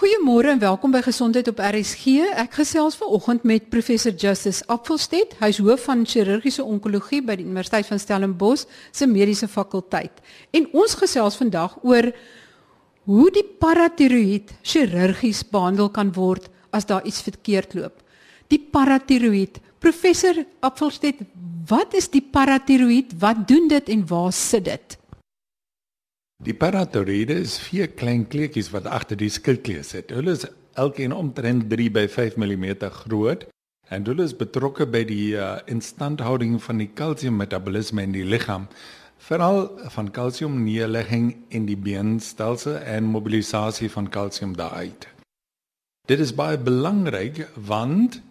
Goeiemôre en welkom by Gesondheid op RSG. Ek gesels vanoggend met professor Justice Appelstedt. Hy's hoof van chirurgiese onkologie by die Universiteit van Stellenbosch se mediese fakulteit. En ons gesels vandag oor hoe die paratiroïed chirurgies behandel kan word as daar iets verkeerd loop. Die paratiroïed. Professor Appelstedt, wat is die paratiroïed? Wat doen dit en waar sit dit? Die paratiroïde is vier klein kleertjies wat agter die skildklier sit. Hulle is elkeen omtrent 3 by 5 mm groot en hulle is betrokke by die uh, instandhouding van die kalsiummetabolisme in die liggaam, veral van kalsiumneerlegging in die beenstelsel en mobilisasie van kalsium daaruit. Dit is baie belangrik want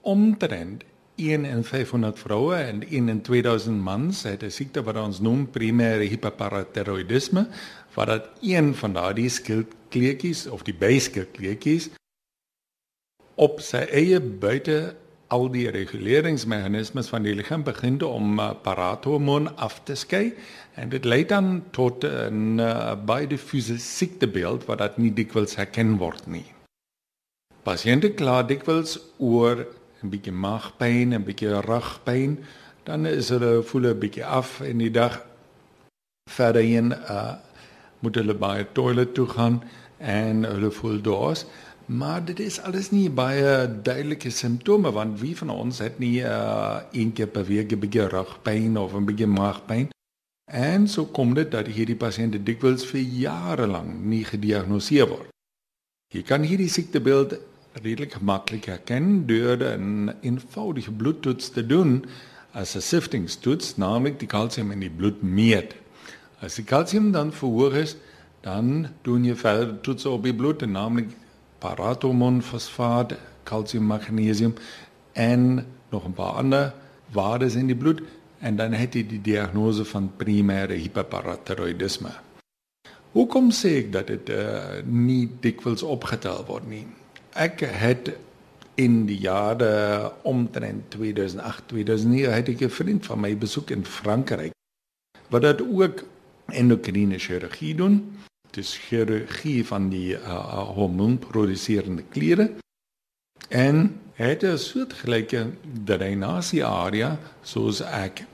omtrent 1 in 500 vroue en 1 in 2000 mans het 'n siekte wat ons noem primêre hiperparatiroidisme, wat dat een van daardie skildkleertjies of die byskildkleertjies op sy eie buite al die reguleringsmeganismes van die liggaam begin om uh, parathormoon af te skei en dit lei dan tot 'n uh, baie diffuse siektebeeld wat dat nie dikwels herken word nie. Pasiënte kla dikwels oor 'n bietjie maagpyn, 'n bietjie rugpyn, dan is hulle voel 'n bietjie af in die dag verder in uh moet hulle by die toilet toe gaan en hulle voel dors. Maar dit is alles nie baie duidelike simptome want wie van ons het nie uh een keer per week 'n bietjie rugpyn of 'n bietjie maagpyn? En so kom dit dat hierdie pasiënte dikwels vir jare lank nie gediagnoseer word. Jy kan hierdie siektebeeld redelik maklik herken deur 'n eenvoudige bloedtoets te doen as 'n siftingstoets, naamlik die kalsium in die bloed meet. As die kalsium dan verhoog is, dan doen jy verder toets op die bloed, naamlik parathormoon, fosfaat, kalsium, magnesium en nog 'n paar ander waardes in die bloed en dan het jy die diagnose van primêre hiperparatiroidisme. Hoekom sê ek dat dit uh, nie dikwels opgetel word? Ek het in die jare omtrent 2008 2009 het ek 'n vriend van my besoek in Frankryk wat dit ook endokrine chirurgie doen. Dis chirurgie van die uh, hormoonproduserende kliere en het 'n soortgelyke drainasie area soos ek.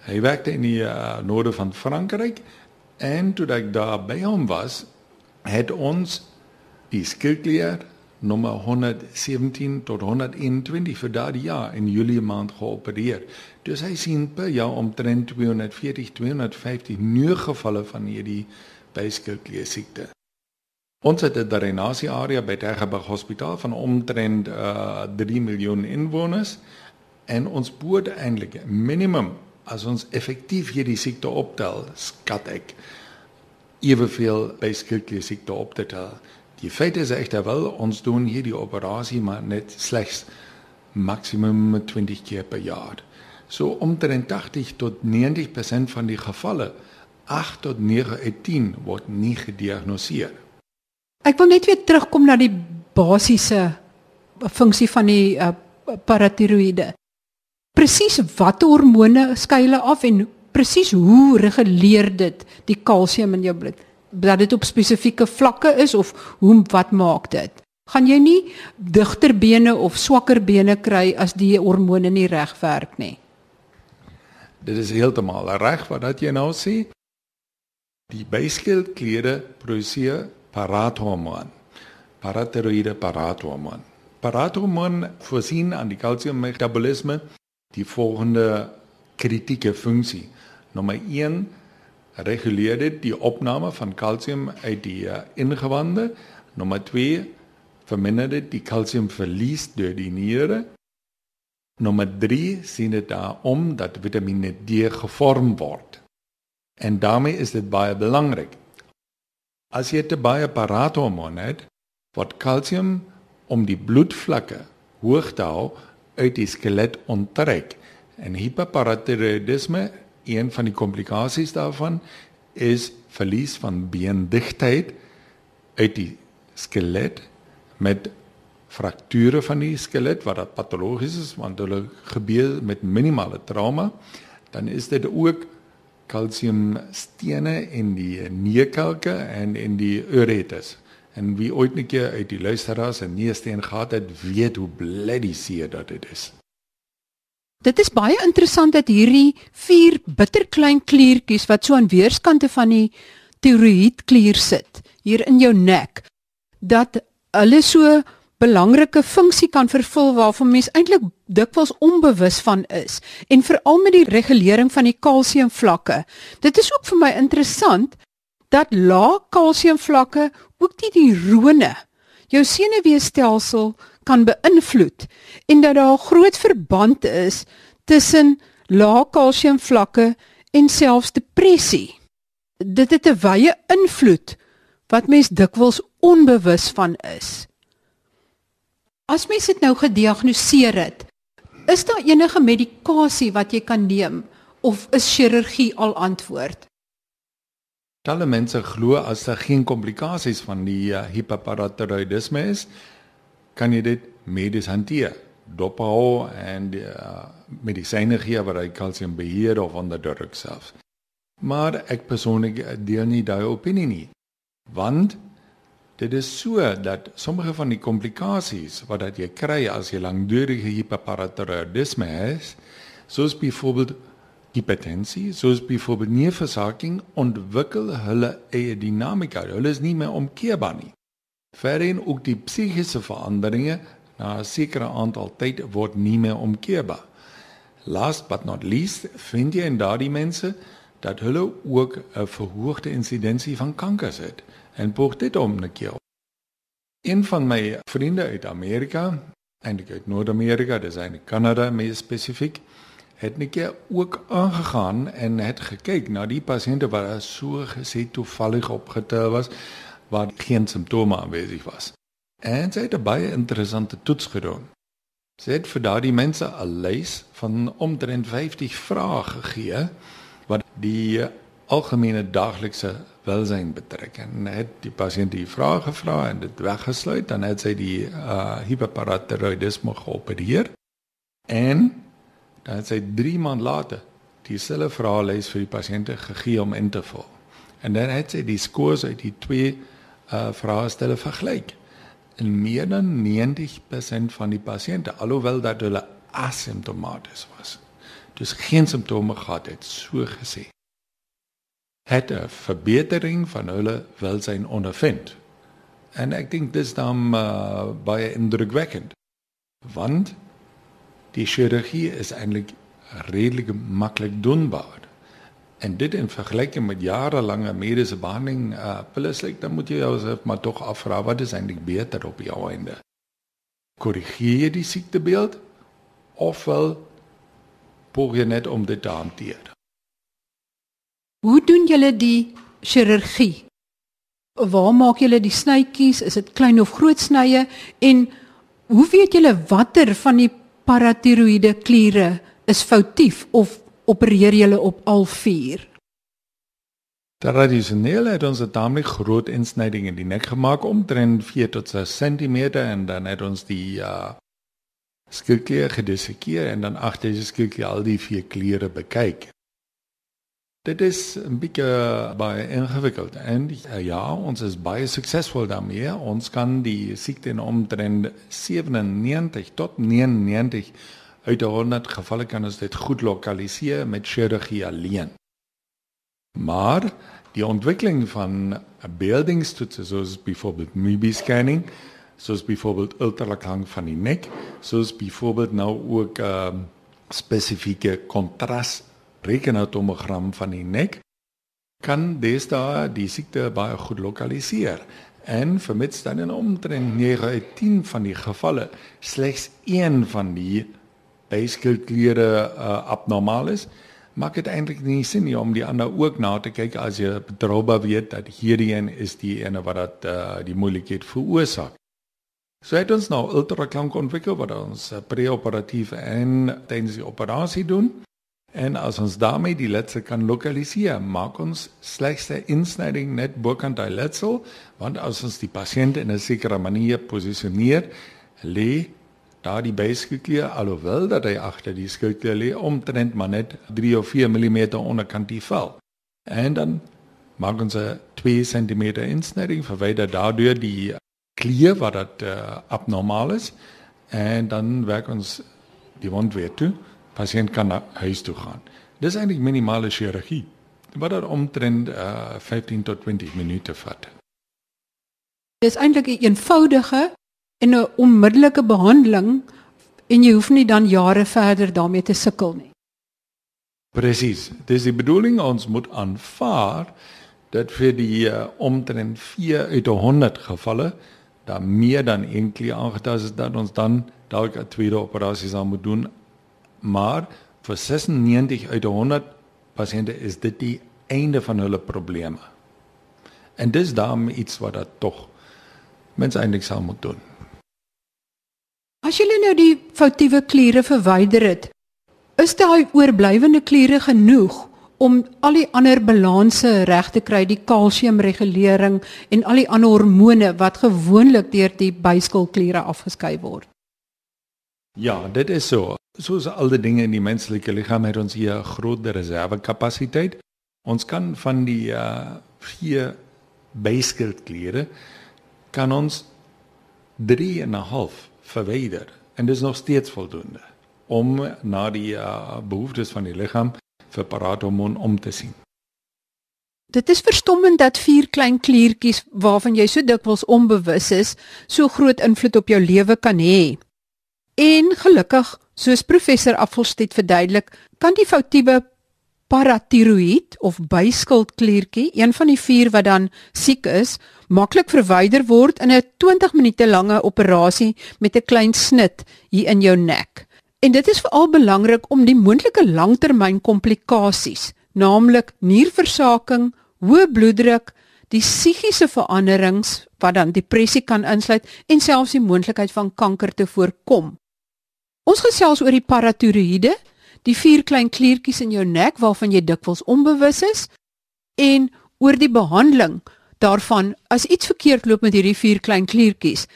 Hy werkte in die uh, noorde van Frankryk en toe ek daar by hom was het ons die skildklier nommer 117 tot 121 vir daardie jaar in Julie maand geopereer. Dus hy sien per jaar omtrent 240 250 nuwe gevalle van hierdie byskildklier siekte. Ons het 'n drainasie area by Tegeberg Hospitaal van omtrent uh, 3 miljoen inwoners en ons boorde eintlik minimum as ons effektief hierdie siekte optel, skat ek eweveel byskildklier siekte op te tel. Die feit is egter wel ons doen hierdie operasie maar net slegs maksimum 20 keer per jaar. So omtrent 80 tot 90% van die gevalle 8 tot 9 uit 10 word nie gediagnoseer. Ek wil net weer terugkom na die basiese funksie van die uh, paratiroïde. Presies watter hormone hulle af en presies hoe reguleer dit die kalsium in jou bloed? Dat dit op spesifieke vlakke is of hoe wat maak dit? Gaan jy nie digter bene of swakker bene kry as die hormone nie reg werk nie? Dit is heeltemal reg wat dat jy nou sê. Die byskildkliere produseer parathormoon. Paratiroïde parathormoon. Parathormoon voorsien aan die kalsiummetabolisme die volgende kritieke funksie. Nommer 1 reguleer dit die opname van kalsium uit die uh, ingewande. Nommer 2 verminder dit die kalsiumverlies deur die niere. Nommer 3 sien dit daarom dat Vitamiene D gevorm word. En daarmee is dit baie belangrik. As jy te baie parathormoon het, word kalsium om die bloedvlakke hoog te hou uit die skelet onttrek en hiperparatiroidisme een van die komplikasies daarvan is verlies van beendigtheid uit die skelet met frakture van die skelet wat dat patologies is want hulle gebeur met minimale trauma dan is dit ook kalsiumstene in die neerkalke en in die uretes En wie ooit 'n keer uit die luisteraars en neusteen gehad het, weet hoe bloody seer dat dit is. Dit is baie interessant dat hierdie vier bitterklein kliertjies wat so aan weerskante van die tiroïedklier sit, hier in jou nek, dat hulle so belangrike funksie kan vervul waarvan mens eintlik dikwels onbewus van is en veral met die regulering van die kalsiumvlakke. Dit is ook vir my interessant dat lae kalsiumvlakke ook die neurone jou senuweestelsel kan beïnvloed en dat daar 'n groot verband is tussen lae kalsiumvlakke en selfs depressie. Dit het 'n wye invloed wat mens dikwels onbewus van is. As mens dit nou gediagnoseer het, is daar enige medikasie wat jy kan neem of is chirurgie al antwoord? Talle mense glo as daar geen komplikasies van die uh, hipoparathyroidisme is, kan jy dit medies hanteer. Dophou en die uh, medisyne gee wat hy kalsium beheer of onderdruk self. Maar ek persoonlik deel nie daai opinie nie. Want Dit is so dat sommige van die komplikasies wat dat jy kry as jy langdurige hiperparathyroidisme het, soos byvoorbeeld hipertensie, soos byvoorbeeld nierversaking, ontwikkel hulle eie dinamika. Hulle is nie meer omkeerbaar nie. Verder ook die psigiese veranderinge na 'n sekere aantal tyd word nie meer omkeerbaar. Last but not least, vind jy in daardie mense dat hulle ook 'n verhoogde insidensie van kanker het en poog dit om 'n keer. Een van my vriende uit Amerika, eintlik uit Noord-Amerika, dis in Kanada meer spesifiek, het 'n keer ook aangegaan en het gekyk na die pasiënte wat so gesê toevallig opgetel was wat geen simptome aanwesig was. En sy het 'n baie interessante toets gedoen. Sy het vir daardie mense 'n lys van omtrent 50 vrae gegee wat die algemene daaglikse welsyn betrek en het die pasiënt die vrae gevra en dit weggesluit dan het sy die uh hiperparathyroidisme geopereer en dan het sy 3 maande later dieselfde vraelys vir die pasiënte gegee om in te vul en dan het sy die skores uit die twee uh vraestelle vergelyk en meer dan 90% van die pasiënte alhoewel dat hulle asymptomaties was dus geen simptome gehad het so gesê het 'n verbetering van hulle welsyn ondervind. En ek dink dis dan uh, baie indrukwekkend. Want die chirurgie is eintlik redelik maklik doenbaar. En dit in vergelyking met jarelange mediese behandeling, uh plus dan moet jy jouself maar tog afvra wat is eintlik beter op jou einde. Korrigeer jy die siektebeeld ofwel probeer jy net om dit te hanteer? Hoe doen julle die chirurgie? Waar maak julle die snytjies? Is dit klein of groot snye? En hoe weet julle watter van die paratiroïde kliere is foutief of opereer julle op al vier? Tradisioneel het ons 'n taamlik groot insnyding in die nek gemaak omtrent 4 tot 6 cm en dan het ons die uh skilklier gedissekeer en dan agter die skilklier al die vier kliere bekyk. Dit is 'n bietjie baie ingewikkeld en ja, ons is baie suksesvol daarmee. Ons kan die siekte in omtrent 97 tot 99 uit 100 gevalle kan ons dit goed lokaliseer met chirurgie alleen. Maar die ontwikkeling van beeldingstoetse soos byvoorbeeld MIBI scanning, soos byvoorbeeld ultraklank van die nek, soos byvoorbeeld nou ook uh, spesifieke kontras rekenautomogram van die nek kan deesdae die siekte baie goed lokaliseer en vermits dan in omtrent 9 uit 10 van die gevalle slegs een van die beskilkliere uh, abnormaal is maak dit eintlik nie sin nie om die ander ook na te kyk as jy betroubaar weet dat hierdie een is die ene wat dat uh, die moeilikheid veroorsaak. So het ons nou ultraklank ontwikkel wat ons uh, preoperatief en tydens die operasie doen. En as ons daarmee die letsel kan lokaliseer, maak ons slegs 'n insnyding net bokant die letsel, want as ons die pasiënt in 'n sekere manier posisioneer, lê daar die beskiklier alhoewel dat hy agter die skildklier lê omtrent maar net 3 of 4 mm onderkant die vel. En dan maak ons 'n 2 cm insnyding verwyder daardeur die klier wat dit uh, abnormaal is en dan werk ons die wond weer toe. Pasiënt kan na huis toe gaan. Dis eintlik minimale chirurgie wat dan omtrent uh, 15 tot 20 minute vat. Dis eintlik 'n een eenvoudige en 'n onmiddellike behandeling en jy hoef nie dan jare verder daarmee te sukkel nie. Presies. Dis die bedoeling ons moet aanvaar dat vir die uh, omtrent 4 uit 100 gevalle daar meer dan een klier aangetast is dat ons dan dalk 'n tweede operasie sal moet doen. Maar vir 96 uit 100 pasiënte is dit die einde van hulle probleme. En dis daarom iets wat dat tog mense eintlik sal moet doen. As jy nou die foutiewe kliere verwyder het, is daai oorblywende kliere genoeg om al die ander balanse reg te kry, die kalsiumregulering en al die ander hormone wat gewoonlik deur die byskilkliere afgeskei word. Ja, dit is so. Soos al die dinge in die menslike liggaam het ons hier 'n groot reservekapasiteit. Ons kan van die uh vier byskilkliere kan ons 3 en 'n half verwyder en dit is nog steeds voldoende om na die uh, behoeftes van die liggaam vir parathormoon om te sien. Dit is verstommend dat vier klein kliertjies waarvan jy so dikwels onbewus is, so groot invloed op jou lewe kan hê. En gelukkig, soos professor Affelstedt verduidelik, kan die foutiewe paratiroïed of byskildkliertjie, een van die vier wat dan siek is, maklik verwyder word in 'n 20 minute lange operasie met 'n klein snit hier in jou nek. En dit is veral belangrik om die moontlike langtermyn komplikasies, naamlik nierversaking, hoë bloeddruk, die psigiese veranderings wat dan depressie kan insluit en selfs die moontlikheid van kanker te voorkom. Ons gesels oor die paratiroïde, die vier klein kliertjies in jou nek waarvan jy dikwels onbewus is en oor die behandeling daarvan as iets verkeerd loop met hierdie vier klein kliertjies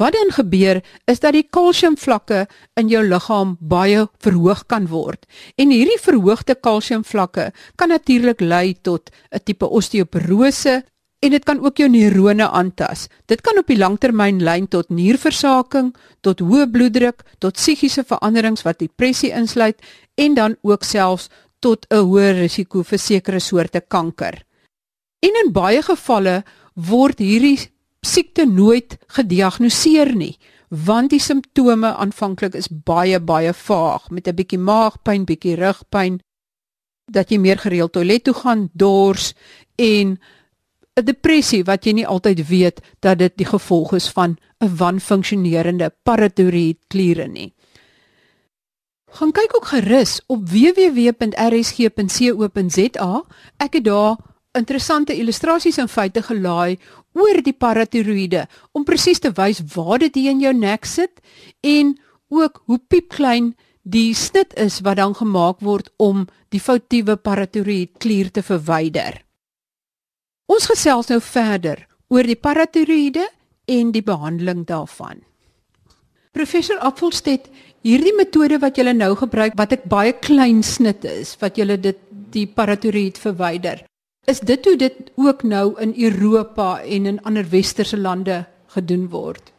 Wat dan gebeur is dat die kalsiumvlakke in jou liggaam baie verhoog kan word. En hierdie verhoogde kalsiumvlakke kan natuurlik lei tot 'n tipe osteoporose en dit kan ook jou neurone aantas. Dit kan op die langtermyn lei tot nierversaking, tot hoë bloeddruk, tot psigiese veranderings wat depressie insluit en dan ook selfs tot 'n hoër risiko vir sekere soorte kanker. En in baie gevalle word hierdie siekte nooit gediagnoseer nie want die simptome aanvanklik is baie baie vaag met 'n bietjie maagpyn, bietjie rugpyn dat jy meer gereeld toilet toe gaan, dors en 'n depressie wat jy nie altyd weet dat dit die gevolg is van 'n wanfunksionerende paratiroïed kliere nie. Gaan kyk ook gerus op www.rsg.co.za. Ek het daar interessante illustrasies en feite gelaai oor die paratiroïde om presies te wys waar dit in jou nek sit en ook hoe piepklein die snit is wat dan gemaak word om die foutiewe paratiroïed klier te verwyder. Ons gesels nou verder oor die paratiroïde en die behandeling daarvan. Professor Apfelstedt, hierdie metode wat jy nou gebruik wat ek baie klein snit is wat jy dit die paratiroïed verwyder. Is dit hoe dit ook nou in Europa en in ander westerse lande gedoen word?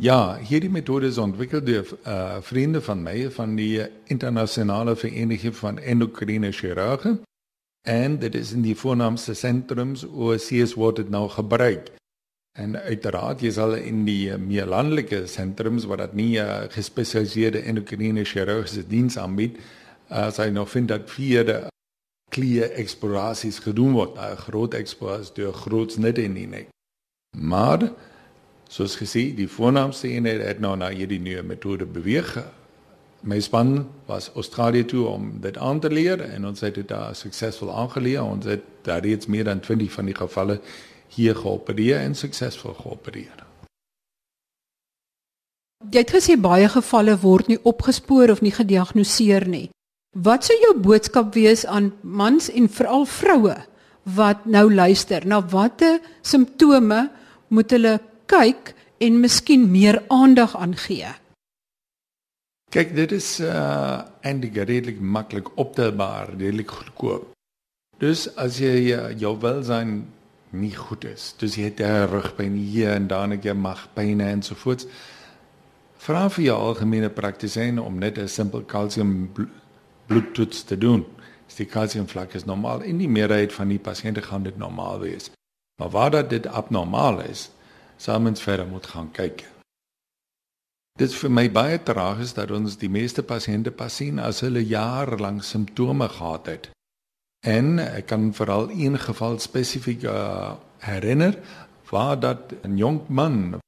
Ja, hierdie metode is ontwikkel deur uh, vriende van my van die internasionale vereniging van endokrine chirurge en dit is in die voornaamste sentrums OCS word dit nou gebruik. En uiteraard jy sal in die meer landelike sentrums waar dit nie uh, gespesialiseerde endokrine chirurgiese diens aanbied, uh, hy nog vind dat vierde klier eksplorasies gedoen word, 'n groot eksplorasie deur groot net in die nek. Maar soos gesê, die voornaamste eenheid het nou na hierdie nuwe metode beweeg. My span was Australië toe om dit aan te leer en ons het dit daar suksesvol aangeleer. Ons het daar reeds meer dan 20 van die gevalle hier geopereer en suksesvol geopereer. Jy het gesê baie gevalle word nie opgespoor of nie gediagnoseer nie. Wat sou jou boodskap wees aan mans en veral vroue wat nou luister? Na watter simptome moet hulle kyk en miskien meer aandag aan gee? Kyk, dit is uh eintlik redelik maklik optelbaar, redelik goedkoop. Dus as jy uh, jou welzijn nie goed is, dus jy het rugpyn hier en daar en jy mag pyn en so voort. Vra vir jou algemene praktisyn om net 'n simpel kalsium bloedtoets te doen. As die kalsiumvlak is normaal in die meerderheid van die pasiënte gaan dit normaal wees. Maar waar dat dit abnormaal is, sal mens verder moet gaan kyk. Dit is vir my baie tragies dat ons die meeste pasiënte pas sien as hulle jare lank simptome gehad het. En ek kan veral een geval spesifiek uh, herinner waar dat 'n jong man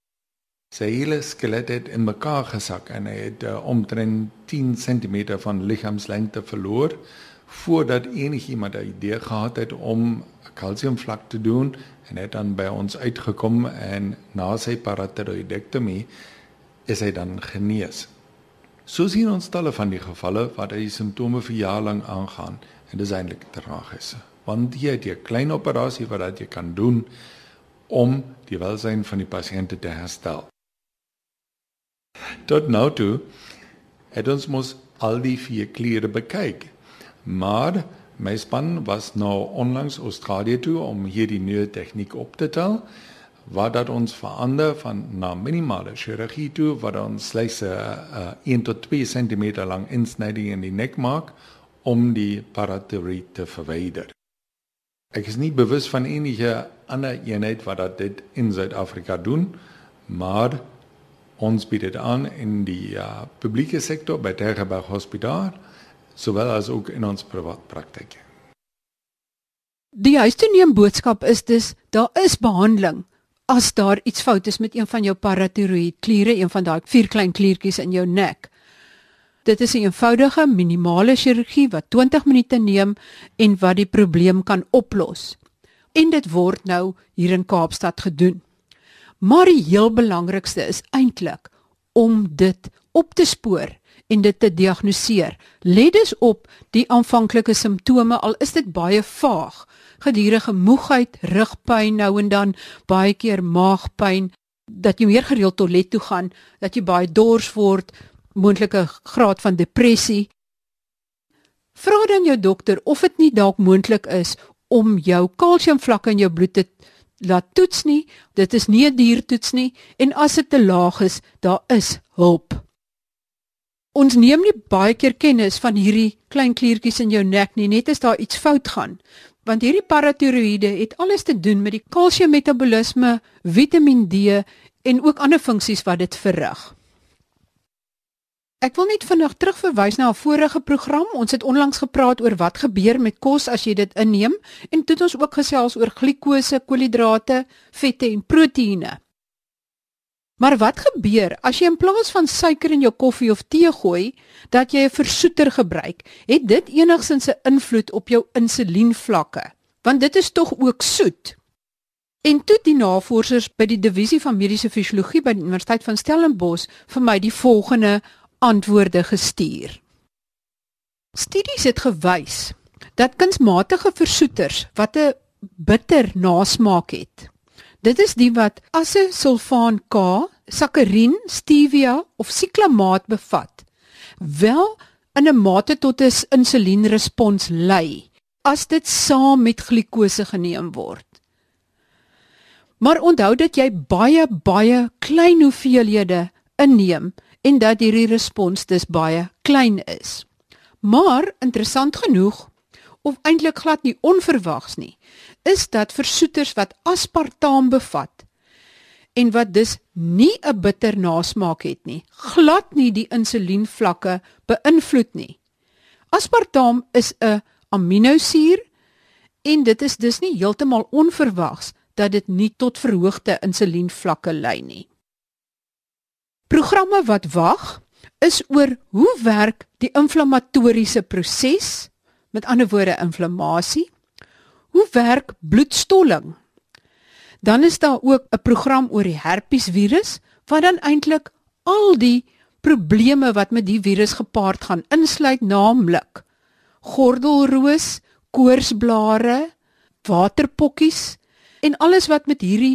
sy hele skelet het in mekaar gesak en hy het uh, omtrent 10 cm van liggaamslengte verloor voordat enigiemand 'n idee gehad het om kalsiumvlak te doen en het dan by ons uitgekom en na sy paratiroidektomie is hy dan genees. So sien ons talle van die gevalle waar die simptome vir jare lank aangaan en dis eintlik tragies. Want jy het 'n klein operasie wat jy kan doen om die welstand van die pasiënte te herstel. Tot nou toe het ons mos al die vier kliere bekyk. Maar my span was nou onlangs Australië toe om hier die nuwe tegniek op te tel wat dat ons verander van na minimale chirurgie toe wat ons slegs 'n uh, 1 tot 2 cm lang insnyding in die nek maak om die paratorie te verwyder. Ek is nie bewus van enige ander eenheid wat dit in Suid-Afrika doen, maar ons bied dit aan in die uh, publieke sektor by Terreberg Hospitaal sowel as ook in ons privaat praktyk. Die huistoeneem boodskap is dus daar is behandeling as daar iets fout is met een van jou paratiroïed kliere, een van daai vier klein kliertjies in jou nek. Dit is 'n eenvoudige minimale chirurgie wat 20 minute neem en wat die probleem kan oplos. En dit word nou hier in Kaapstad gedoen. Maar die heel belangrikste is eintlik om dit op te spoor en dit te diagnoseer. Let dus op die aanvanklike simptome al is dit baie vaag. Gedurende moegheid, rugpyn nou en dan, baie keer maagpyn, dat jy meer gereeld toilet toe gaan, dat jy baie dors word, moontlike graad van depressie. Vra dan jou dokter of dit nie dalk moontlik is om jou kalsiumvlakke in jou bloed te laat toets nie. Dit is nie 'n diertoets nie en as dit te laag is, daar is hulp. Ons neem nie baie keer kennis van hierdie klein kliertjies in jou nek nie, net as daar iets fout gaan. Want hierdie paratiroïde het alles te doen met die kalsiummetabolisme, Vitamiin D en ook ander funksies wat dit verrig. Ek wil net vinnig terugverwys na 'n vorige program. Ons het onlangs gepraat oor wat gebeur met kos as jy dit inneem en toe het ons ook gesels oor glikose, koolhidrate, vette en proteïene. Maar wat gebeur as jy in plaas van suiker in jou koffie of tee gooi, dat jy 'n versoeter gebruik? Het dit enigsins 'n invloed op jou insulienvlakke? Want dit is tog ook soet. En toe die navorsers by die divisie van mediese fisiologie by die Universiteit van Stellenbosch vir my die volgende antwoorde gestuur. Studies het gewys dat kunsmatige versoeters wat 'n bitter nasmaak het. Dit is die wat asesulfaan K, saccharin, stevia of siklamaat bevat. Wel in 'n mate tot 'n insulienrespons lei as dit saam met glikose geneem word. Maar onthou dat jy baie baie klein hoeveelhede inneem en dat hierdie respons dus baie klein is. Maar interessant genoeg of eintlik glad nie onverwags nie, is dat versoeters wat aspartaam bevat en wat dus nie 'n bitter nasmaak het nie, glad nie die insulienvlakke beïnvloed nie. Aspartaam is 'n aminosuur en dit is dus nie heeltemal onverwags dat dit nie tot verhoogde insulienvlakke lei nie. Programme wat wag is oor hoe werk die inflammatoriese proses, met ander woorde inflammasie. Hoe werk bloedstolling? Dan is daar ook 'n program oor die herpesvirus wat dan eintlik al die probleme wat met die virus gepaard gaan insluit, naamlik gordelroos, koorsblare, waterpokkies en alles wat met hierdie